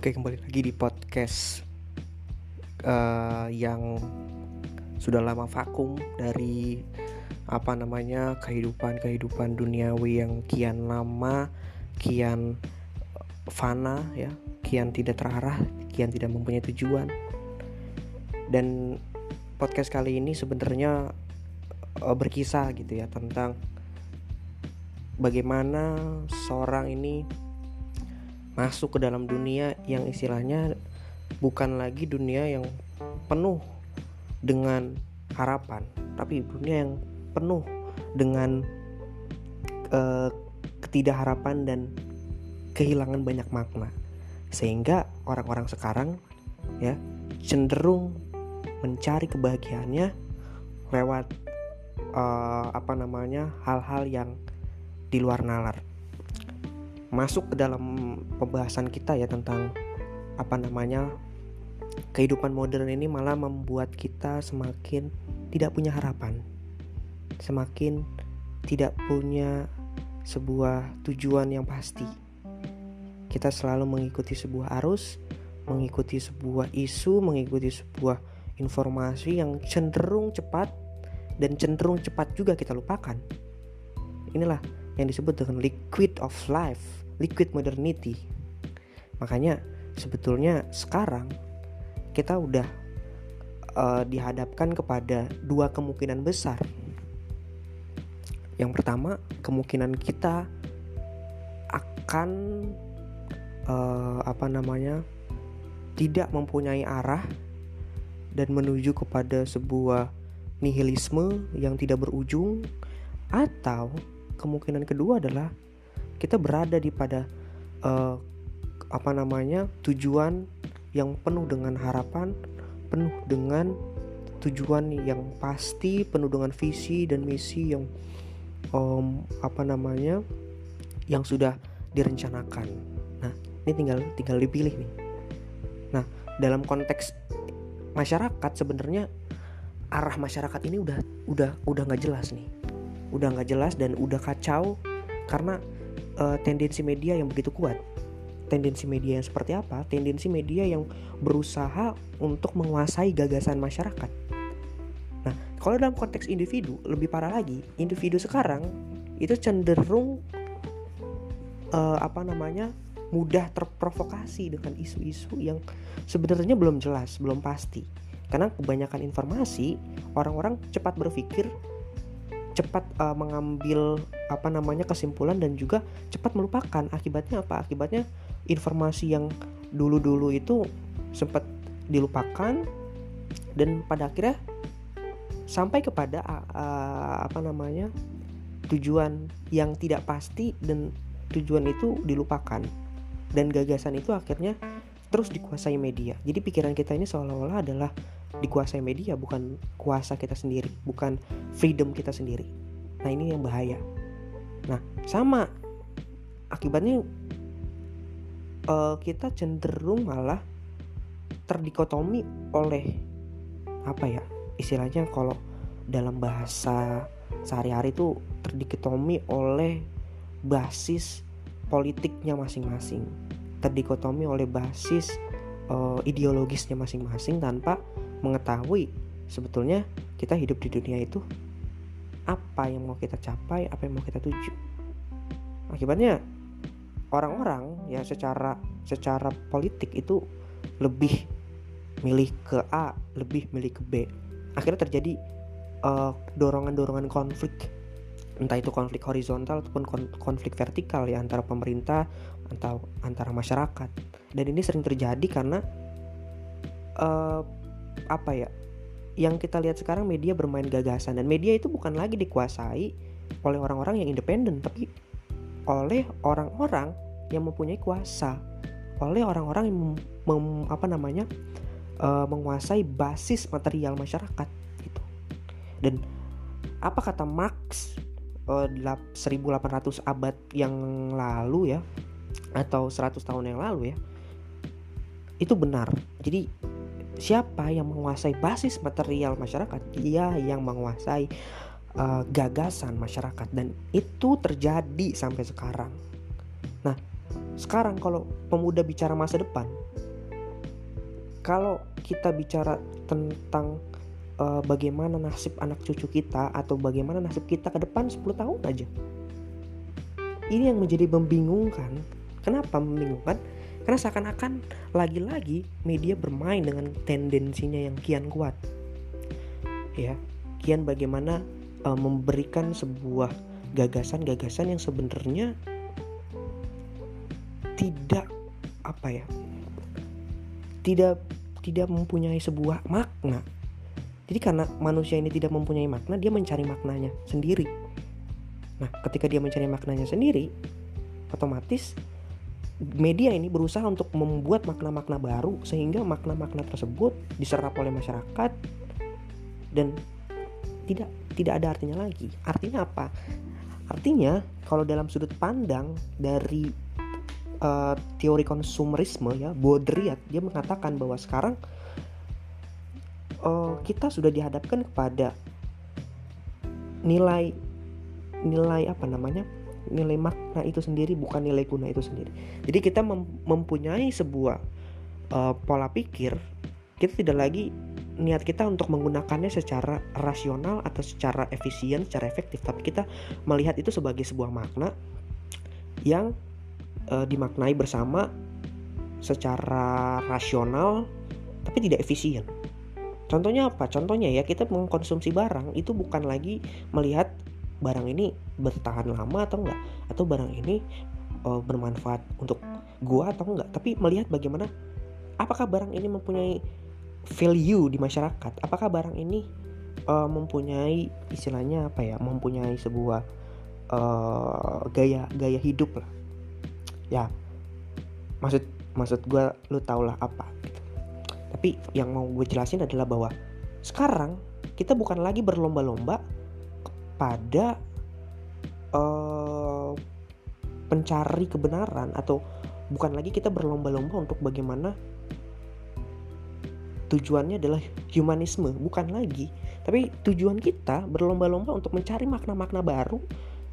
Oke, kembali lagi di podcast uh, yang sudah lama vakum dari apa namanya kehidupan-kehidupan duniawi yang kian lama, kian fana ya, kian tidak terarah, kian tidak mempunyai tujuan. Dan podcast kali ini sebenarnya uh, berkisah gitu ya tentang bagaimana seorang ini masuk ke dalam dunia yang istilahnya bukan lagi dunia yang penuh dengan harapan, tapi dunia yang penuh dengan uh, ketidakharapan dan kehilangan banyak makna. Sehingga orang-orang sekarang ya cenderung mencari kebahagiaannya lewat uh, apa namanya hal-hal yang di luar nalar masuk ke dalam pembahasan kita ya tentang apa namanya kehidupan modern ini malah membuat kita semakin tidak punya harapan, semakin tidak punya sebuah tujuan yang pasti. Kita selalu mengikuti sebuah arus, mengikuti sebuah isu, mengikuti sebuah informasi yang cenderung cepat dan cenderung cepat juga kita lupakan. Inilah yang disebut dengan liquid of life liquid modernity. Makanya sebetulnya sekarang kita udah uh, dihadapkan kepada dua kemungkinan besar. Yang pertama, kemungkinan kita akan uh, apa namanya? tidak mempunyai arah dan menuju kepada sebuah nihilisme yang tidak berujung atau kemungkinan kedua adalah kita berada di pada uh, apa namanya tujuan yang penuh dengan harapan, penuh dengan tujuan yang pasti, penuh dengan visi dan misi yang um, apa namanya yang sudah direncanakan. Nah, ini tinggal tinggal dipilih nih. Nah, dalam konteks masyarakat sebenarnya arah masyarakat ini udah udah udah nggak jelas nih, udah nggak jelas dan udah kacau karena uh, tendensi media yang begitu kuat. Tendensi media yang seperti apa? Tendensi media yang berusaha untuk menguasai gagasan masyarakat. Nah, kalau dalam konteks individu lebih parah lagi, individu sekarang itu cenderung uh, apa namanya mudah terprovokasi dengan isu-isu yang sebenarnya belum jelas, belum pasti. Karena kebanyakan informasi, orang-orang cepat berpikir cepat uh, mengambil apa namanya kesimpulan dan juga cepat melupakan. Akibatnya apa? Akibatnya informasi yang dulu-dulu itu sempat dilupakan dan pada akhirnya sampai kepada uh, apa namanya tujuan yang tidak pasti dan tujuan itu dilupakan. Dan gagasan itu akhirnya terus dikuasai media. Jadi pikiran kita ini seolah-olah adalah dikuasai media, bukan kuasa kita sendiri, bukan freedom kita sendiri. Nah, ini yang bahaya. Nah, sama akibatnya uh, kita cenderung malah terdikotomi oleh apa ya? Istilahnya kalau dalam bahasa sehari-hari itu terdikotomi oleh basis politiknya masing-masing terdikotomi oleh basis uh, ideologisnya masing-masing tanpa mengetahui sebetulnya kita hidup di dunia itu apa yang mau kita capai, apa yang mau kita tuju. Akibatnya orang-orang ya secara secara politik itu lebih milih ke A, lebih milih ke B. Akhirnya terjadi uh, dorongan-dorongan konflik entah itu konflik horizontal ataupun konflik vertikal ya antara pemerintah atau antara masyarakat dan ini sering terjadi karena uh, apa ya yang kita lihat sekarang media bermain gagasan. Dan media itu bukan lagi dikuasai oleh orang-orang yang independen tapi oleh orang-orang yang mempunyai kuasa. Oleh orang-orang yang mem, mem, apa namanya uh, menguasai basis material masyarakat gitu. Dan apa kata Marx 1800 abad yang lalu ya atau 100 tahun yang lalu ya itu benar. Jadi siapa yang menguasai basis material masyarakat? Dia yang menguasai uh, gagasan masyarakat. Dan itu terjadi sampai sekarang. Nah sekarang kalau pemuda bicara masa depan kalau kita bicara tentang uh, bagaimana nasib anak cucu kita atau bagaimana nasib kita ke depan 10 tahun aja ini yang menjadi membingungkan. Kenapa membingungkan karena seakan-akan lagi-lagi media bermain dengan tendensinya yang kian kuat. Ya kian bagaimana uh, memberikan sebuah gagasan-gagasan yang sebenarnya tidak apa ya tidak tidak mempunyai sebuah makna. Jadi karena manusia ini tidak mempunyai makna dia mencari maknanya sendiri. Nah ketika dia mencari maknanya sendiri otomatis media ini berusaha untuk membuat makna-makna baru sehingga makna-makna tersebut diserap oleh masyarakat dan tidak tidak ada artinya lagi. Artinya apa? Artinya kalau dalam sudut pandang dari uh, teori konsumerisme ya, Baudrillard dia mengatakan bahwa sekarang uh, kita sudah dihadapkan kepada nilai nilai apa namanya? Nilai makna itu sendiri bukan nilai guna itu sendiri. Jadi kita mem mempunyai sebuah uh, pola pikir kita tidak lagi niat kita untuk menggunakannya secara rasional atau secara efisien, secara efektif, tapi kita melihat itu sebagai sebuah makna yang e, dimaknai bersama secara rasional tapi tidak efisien. Contohnya apa? Contohnya ya kita mengkonsumsi barang itu bukan lagi melihat barang ini bertahan lama atau enggak? Atau barang ini e, bermanfaat untuk gua atau enggak, tapi melihat bagaimana apakah barang ini mempunyai value di masyarakat? Apakah barang ini uh, mempunyai istilahnya apa ya mempunyai sebuah uh, gaya gaya hidup lah? Ya maksud maksud gue lu tau lah apa gitu. tapi yang mau gue jelasin adalah bahwa sekarang kita bukan lagi berlomba-lomba pada uh, pencari kebenaran atau bukan lagi kita berlomba-lomba untuk bagaimana tujuannya adalah humanisme bukan lagi. Tapi tujuan kita berlomba-lomba untuk mencari makna-makna baru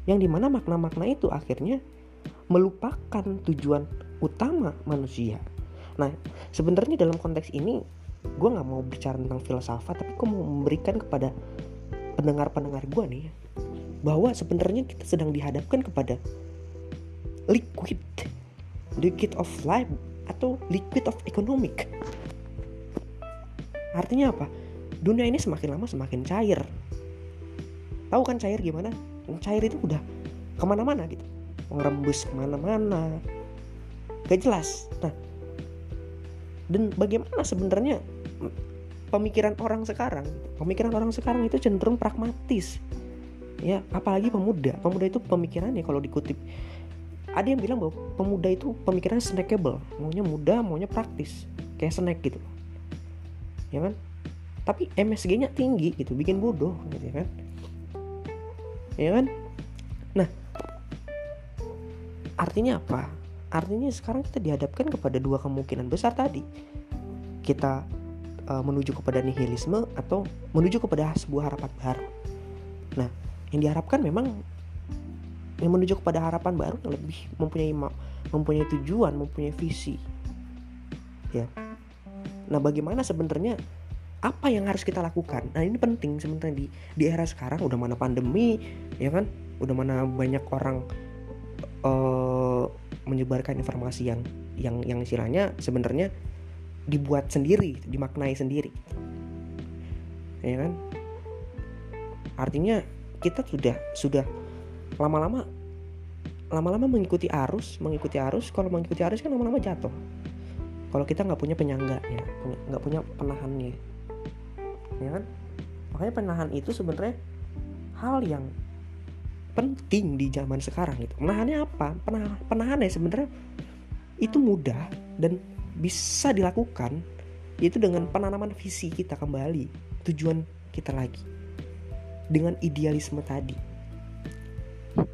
yang di mana makna-makna itu akhirnya melupakan tujuan utama manusia. Nah sebenarnya dalam konteks ini gue nggak mau bicara tentang filsafat tapi gue mau memberikan kepada pendengar-pendengar gue nih bahwa sebenarnya kita sedang dihadapkan kepada liquid liquid of life atau liquid of economic Artinya apa? Dunia ini semakin lama semakin cair. Tahu kan cair gimana? Cair itu udah ke mana-mana gitu. Ngerembus ke mana-mana. Gak jelas. Nah, dan bagaimana sebenarnya pemikiran orang sekarang? Pemikiran orang sekarang itu cenderung pragmatis. Ya, apalagi pemuda. Pemuda itu pemikirannya kalau dikutip ada yang bilang bahwa pemuda itu pemikirannya snackable, maunya muda, maunya praktis, kayak snack gitu. Ya kan? Tapi MSG-nya tinggi gitu bikin bodoh gitu ya kan? Ya kan? Nah artinya apa? Artinya sekarang kita dihadapkan kepada dua kemungkinan besar tadi. Kita uh, menuju kepada nihilisme atau menuju kepada sebuah harapan baru nah yang diharapkan memang yang menuju kepada harapan baru yang lebih mempunyai mempunyai tujuan mempunyai visi ya Nah, bagaimana sebenarnya apa yang harus kita lakukan? Nah, ini penting sebenarnya di di era sekarang udah mana pandemi, ya kan? Udah mana banyak orang uh, menyebarkan informasi yang yang yang istilahnya sebenarnya dibuat sendiri, dimaknai sendiri. Ya kan? Artinya kita sudah sudah lama-lama lama-lama mengikuti arus, mengikuti arus, kalau mengikuti arus kan lama-lama jatuh. Kalau kita nggak punya penyangganya nggak punya penahannya ya. Kan? Makanya penahan itu sebenarnya hal yang penting di zaman sekarang itu. Menahannya apa? Penahan penahannya sebenarnya itu mudah dan bisa dilakukan yaitu dengan penanaman visi kita kembali tujuan kita lagi. Dengan idealisme tadi.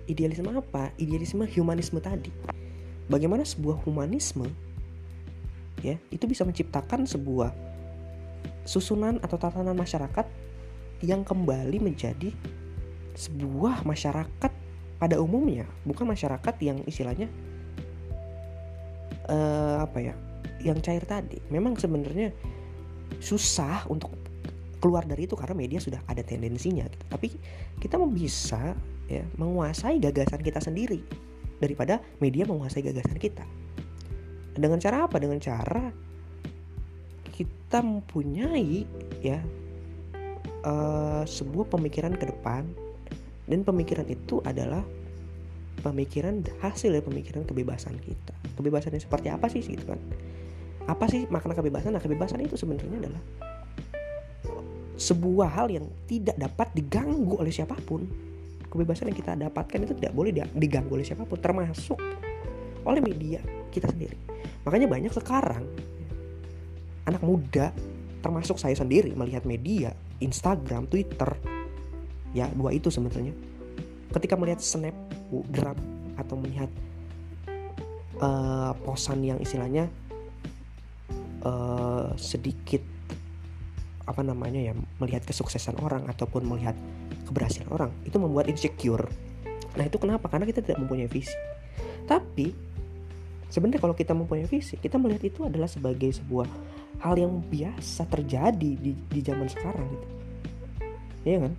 Idealisme apa? Idealisme humanisme tadi. Bagaimana sebuah humanisme ya itu bisa menciptakan sebuah susunan atau tatanan masyarakat yang kembali menjadi sebuah masyarakat pada umumnya. Bukan masyarakat yang istilahnya uh, apa ya yang cair tadi. Memang sebenarnya susah untuk keluar dari itu karena media sudah ada tendensinya. Tapi kita bisa ya menguasai gagasan kita sendiri daripada media menguasai gagasan kita. Dengan cara apa? Dengan cara kita mempunyai ya uh, sebuah pemikiran ke depan. Dan pemikiran itu adalah pemikiran hasil dari pemikiran kebebasan kita. Kebebasan yang seperti apa sih gitu kan apa sih makna kebebasan nah kebebasan itu sebenarnya adalah sebuah hal yang tidak dapat diganggu oleh siapa pun. Kebebasan yang kita dapatkan itu tidak boleh diganggu oleh siapa pun, termasuk oleh media kita sendiri. Makanya banyak sekarang anak muda, termasuk saya sendiri melihat media, Instagram, Twitter, ya dua itu sebenarnya. Ketika melihat snapgram atau melihat uh, posan yang istilahnya uh, sedikit apa namanya ya melihat kesuksesan orang ataupun melihat keberhasilan orang itu membuat insecure. Nah itu kenapa? Karena kita tidak mempunyai visi. Tapi sebenarnya kalau kita mempunyai visi kita melihat itu adalah sebagai sebuah hal yang biasa terjadi di, di zaman sekarang gitu. Iya kan?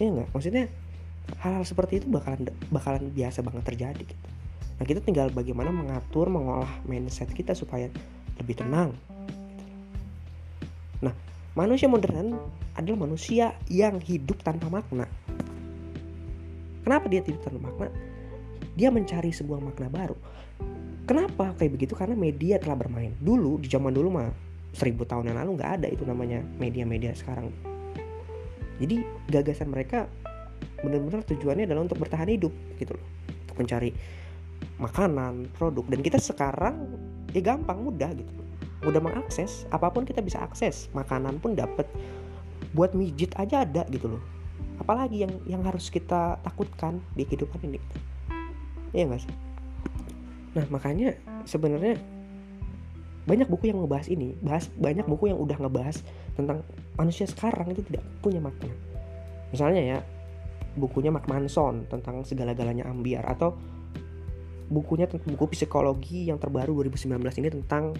Iya nggak? Maksudnya hal-hal seperti itu bakalan bakalan biasa banget terjadi gitu. Nah kita tinggal bagaimana mengatur mengolah mindset kita supaya lebih tenang Nah, manusia modern adalah manusia yang hidup tanpa makna. Kenapa dia hidup tanpa makna? Dia mencari sebuah makna baru. Kenapa kayak begitu? Karena media telah bermain. Dulu, di zaman dulu mah seribu tahun yang lalu nggak ada itu namanya media-media sekarang. Jadi gagasan mereka benar-benar tujuannya adalah untuk bertahan hidup gitu loh. Untuk mencari makanan, produk. Dan kita sekarang ya gampang, mudah gitu. Mudah mengakses apa pun kita bisa akses. Makanan pun dapat buat mijit aja ada gitu loh. Apalagi yang yang harus kita takutkan di kehidupan ini. Iya gak sih? Nah makanya sebenarnya banyak buku yang ngebahas ini. Bahas banyak buku yang udah ngebahas tentang manusia sekarang itu tidak punya makna. Misalnya ya bukunya Mark Manson tentang segala-galanya ambiar atau bukunya buku psikologi yang terbaru 2019 ini tentang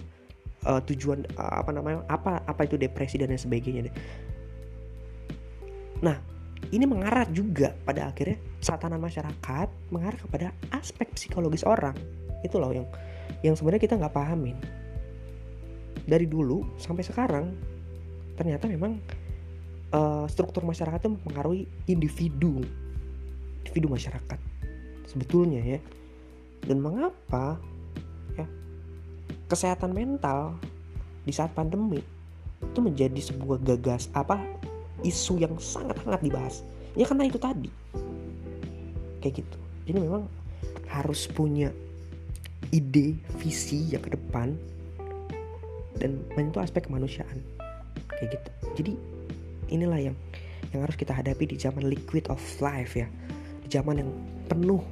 uh, tujuan uh, apa namanya apa apa itu depresi dan lain sebagainya deh. Nah ini mengarah juga pada akhirnya satanan masyarakat mengarah kepada aspek psikologis orang. Itu loh yang yang sebenarnya kita nggak pahamin. Dari dulu sampai sekarang ternyata memang uh, struktur masyarakat itu mempengaruhi individu individu masyarakat sebetulnya ya dan mengapa kesehatan mental di saat pandemi itu menjadi sebuah gagas apa isu yang sangat hangat dibahas. Ya karena itu tadi. Kayak gitu. Jadi memang harus punya ide visi yang ke depan dan menyentuh aspek kemanusiaan. Kayak gitu. Jadi inilah yang yang harus kita hadapi di zaman liquid of life ya. Di zaman yang penuh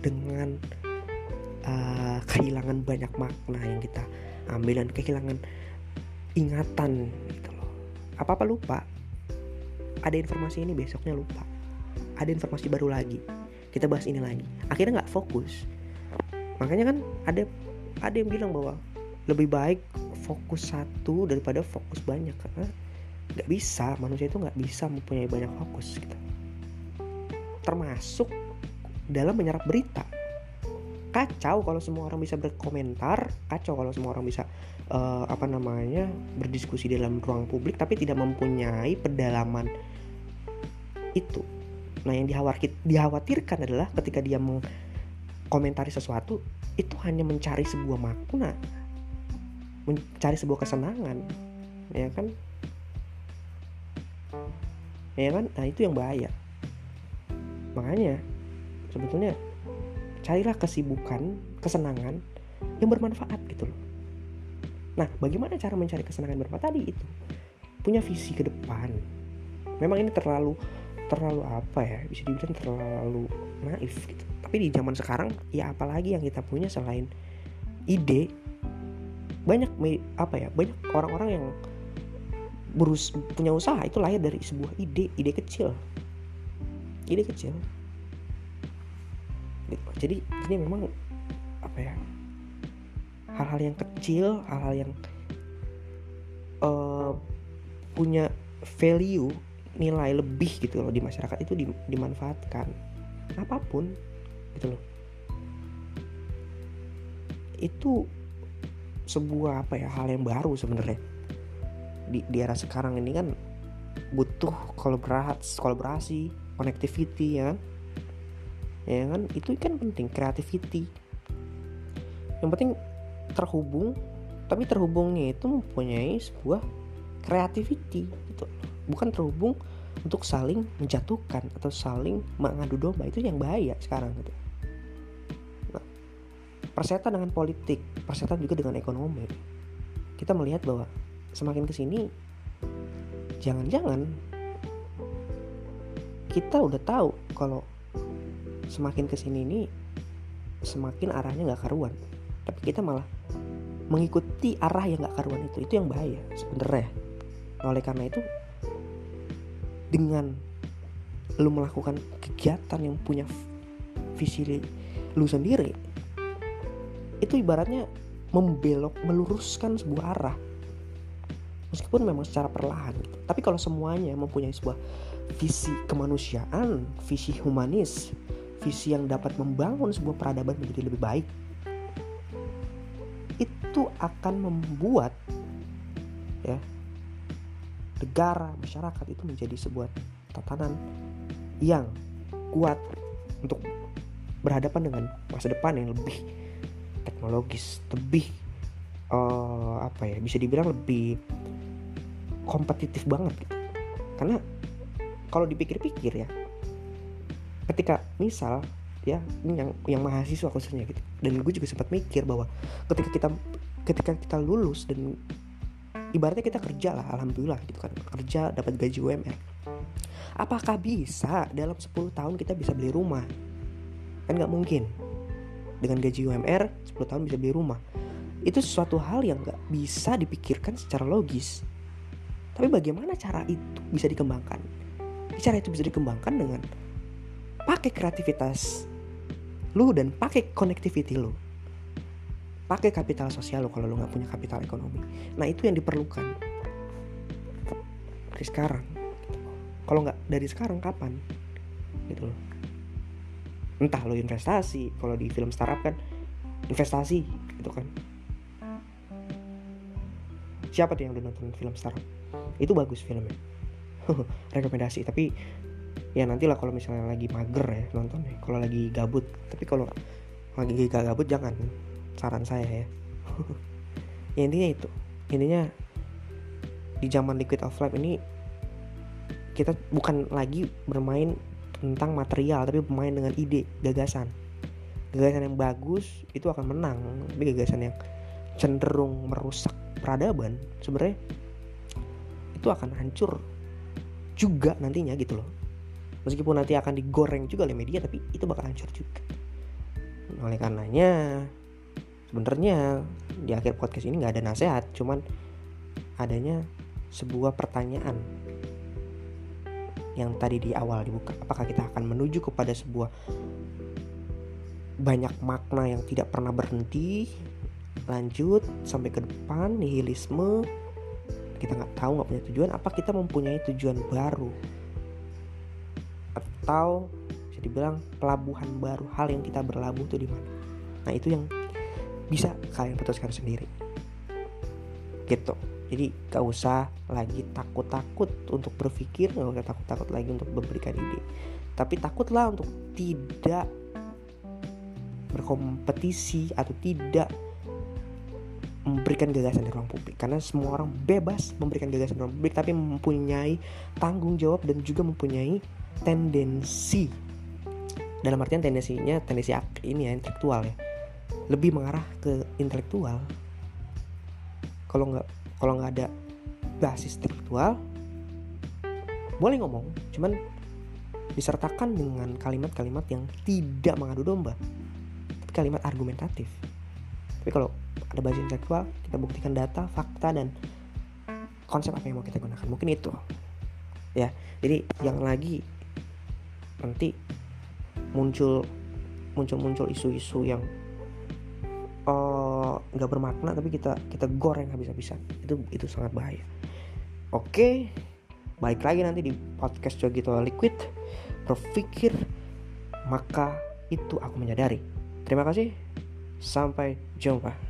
dengan uh, kehilangan banyak makna yang kita ambil dan kehilangan ingatan gitu loh. Apa apa lupa. Ada informasi ini besoknya lupa. Ada informasi baru lagi. Kita bahas ini lagi. Akhirnya nggak fokus. Makanya kan ada ada yang bilang bahwa lebih baik fokus satu daripada fokus banyak. Karena nggak bisa manusia itu nggak bisa mempunyai banyak fokus gitu. Termasuk dalam menyerap berita kacau kalau semua orang bisa berkomentar kacau kalau semua orang bisa uh, apa namanya berdiskusi dalam ruang publik tapi tidak mempunyai pedalaman itu. Nah yang dikhawatirkan adalah ketika dia mengkomentari sesuatu itu hanya mencari sebuah makna mencari sebuah kesenangan ya kan? Ya kan? Nah itu yang bahaya. Makanya sebetulnya carilah kesibukan kesenangan yang bermanfaat gitu loh. Nah bagaimana cara mencari kesenangan bermanfaat? Tadi itu punya visi ke depan. Memang ini terlalu terlalu apa ya bisa dibilang terlalu naif gitu. Tapi di zaman sekarang ya apalagi yang kita punya selain ide banyak apa ya banyak orang-orang yang berus punya usaha itu lahir dari sebuah ide ide kecil. Ide kecil jadi ini memang apa ya hal-hal yang kecil hal-hal yang uh, punya value nilai lebih gitu loh di masyarakat itu dimanfaatkan. Apa pun gitu loh. Itu sebuah apa ya hal yang baru sebenarnya. Di, di era sekarang ini kan butuh kolaborasi kolaborasi connectivity ya kan ya kan? Itu kan penting creativity. Yang penting terhubung tapi terhubungnya itu mempunyai sebuah creativity gitu. Bukan terhubung untuk saling menjatuhkan atau saling mengadu domba. Itu yang bahaya sekarang gitu. Nah, persetan dengan politik persetan juga dengan ekonomi. Kita melihat bahwa semakin ke sini jangan-jangan kita udah tahu kalau semakin ke sini ini semakin arahnya nggak karuan. Tapi kita malah mengikuti arah yang nggak karuan itu. Itu yang bahaya sebenarnya. Oleh karena itu dengan lu melakukan kegiatan yang punya visi lu sendiri itu ibaratnya membelok meluruskan sebuah arah. Meskipun memang secara perlahan gitu. tapi kalau semuanya mempunyai sebuah visi kemanusiaan visi humanis visi yang dapat membangun sebuah peradaban menjadi lebih baik itu akan membuat ya negara masyarakat itu menjadi sebuah tatanan yang kuat untuk berhadapan dengan masa depan yang lebih teknologis lebih uh, apa ya bisa dibilang lebih kompetitif banget gitu. karena kalau dipikir-pikir ya ketika misal ya ini yang yang mahasiswa khususnya gitu. Dan gue juga sempat mikir bahwa ketika kita ketika kita lulus dan ibaratnya kita kerja lah alhamdulillah gitu kan kerja dapat gaji UMR apakah bisa dalam 10 tahun kita bisa beli rumah? Kan nggak mungkin. Dengan gaji UMR 10 tahun bisa beli rumah. Itu sesuatu hal yang nggak bisa dipikirkan secara logis. Tapi bagaimana cara itu bisa dikembangkan? Cara itu bisa dikembangkan dengan pakai kreativitas lu dan pakai connectivity lu. Pakai kapital sosial lo kalau lo nggak punya kapital ekonomi. Nah itu yang diperlukan. Dari sekarang. Kalau nggak dari sekarang kapan? Gitu loh. Entah lo investasi kalau di film startup kan investasi gitu kan. Siapa tuh yang udah nonton film startup? Itu bagus filmnya. Rekomendasi tapi ya nantilah kalau misalnya lagi mager ya nonton ya kalau lagi gabut. Tapi kalau lagi gak gabut jangan. Saran saya ya. Ya intinya itu. Intinya di zaman liquid of life ini kita bukan lagi bermain tentang material tapi bermain dengan ide gagasan. Gagasan yang bagus itu akan menang tapi gagasan yang cenderung merusak peradaban sebenarnya itu akan hancur juga nantinya gitu loh meskipun nanti akan digoreng juga oleh media tapi itu bakal hancur juga. Oleh karenanya sebenarnya di akhir podcast ini nggak ada nasihat cuman adanya sebuah pertanyaan yang tadi di awal dibuka. Apakah kita akan menuju kepada sebuah banyak makna yang tidak pernah berhenti lanjut sampai ke depan nihilisme? Kita nggak tahu nggak punya tujuan. Apa kita mempunyai tujuan baru atau bisa dibilang pelabuhan baru hal yang kita berlabuh itu di mana. Nah itu yang bisa kalian putuskan sendiri. Gitu. Jadi gak usah lagi takut-takut untuk berpikir gak usah takut-takut lagi untuk memberikan ide. Tapi takutlah untuk tidak berkompetisi atau tidak memberikan gagasan di ruang publik. Karena semua orang bebas memberikan gagasan di ruang publik tapi mempunyai tanggung jawab dan juga mempunyai tendensi. Dalam artian tendensinya tendensi ini ya intelektual ya. Lebih mengarah ke intelektual. Kalau nggak kalau nggak ada basis intelektual boleh ngomong cuman disertakan dengan kalimat-kalimat yang tidak mengadu domba. Tapi kalimat argumentatif. Tapi kalau ada basis intelektual kita buktikan data fakta dan konsep apa yang mau kita gunakan. Mungkin itu. Ya jadi yang lagi nanti muncul muncul muncul isu-isu yang uh, nggak bermakna tapi kita kita goreng habis-habisan. Itu itu sangat bahaya. Oke baik lagi nanti di podcast Jogito Liquid. Berpikir maka itu aku menyadari. Terima kasih. Sampai jumpa